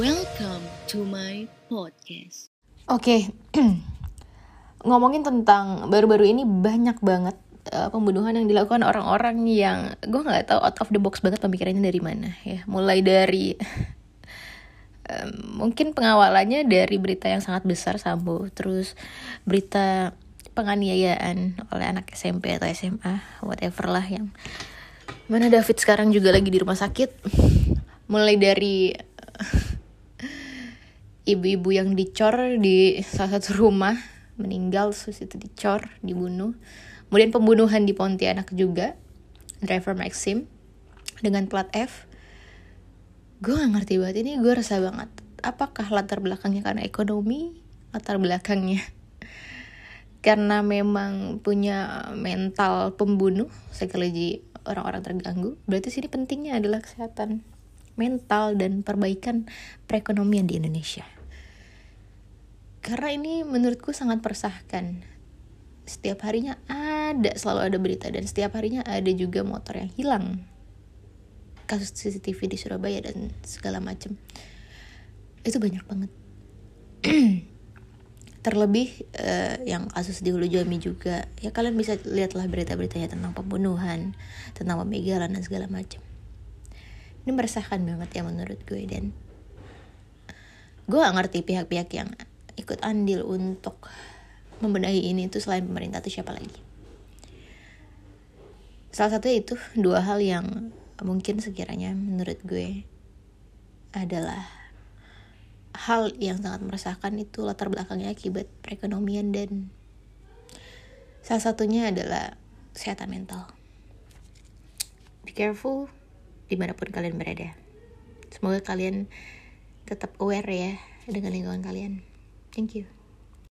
Welcome to my podcast. Oke, ngomongin tentang baru-baru ini banyak banget uh, pembunuhan yang dilakukan orang-orang yang gue nggak tahu out of the box banget pemikirannya dari mana ya. Mulai dari mungkin pengawalannya dari berita yang sangat besar Sambo, terus berita penganiayaan oleh anak SMP atau SMA, whatever lah yang mana David sekarang juga lagi di rumah sakit. Mulai dari ibu-ibu yang dicor di salah satu rumah meninggal terus itu dicor dibunuh. Kemudian pembunuhan di Pontianak juga driver Maxim dengan plat F. Gue gak ngerti banget ini gue rasa banget. Apakah latar belakangnya karena ekonomi latar belakangnya karena memang punya mental pembunuh psikologi orang-orang terganggu? Berarti sini pentingnya adalah kesehatan mental dan perbaikan perekonomian di Indonesia. Karena ini menurutku sangat persahkan. Setiap harinya ada, selalu ada berita dan setiap harinya ada juga motor yang hilang. Kasus CCTV di Surabaya dan segala macam. Itu banyak banget. Terlebih uh, yang kasus di Hulu Jambi juga. Ya kalian bisa lihatlah berita-beritanya tentang pembunuhan, tentang pembegalan dan segala macam ini meresahkan banget ya menurut gue dan. Gue gak ngerti pihak-pihak yang ikut andil untuk membenahi ini itu selain pemerintah itu siapa lagi. Salah satu itu dua hal yang mungkin sekiranya menurut gue adalah hal yang sangat meresahkan itu latar belakangnya akibat perekonomian dan salah satunya adalah kesehatan mental. Be careful di mana pun kalian berada. Semoga kalian tetap aware ya dengan lingkungan kalian. Thank you.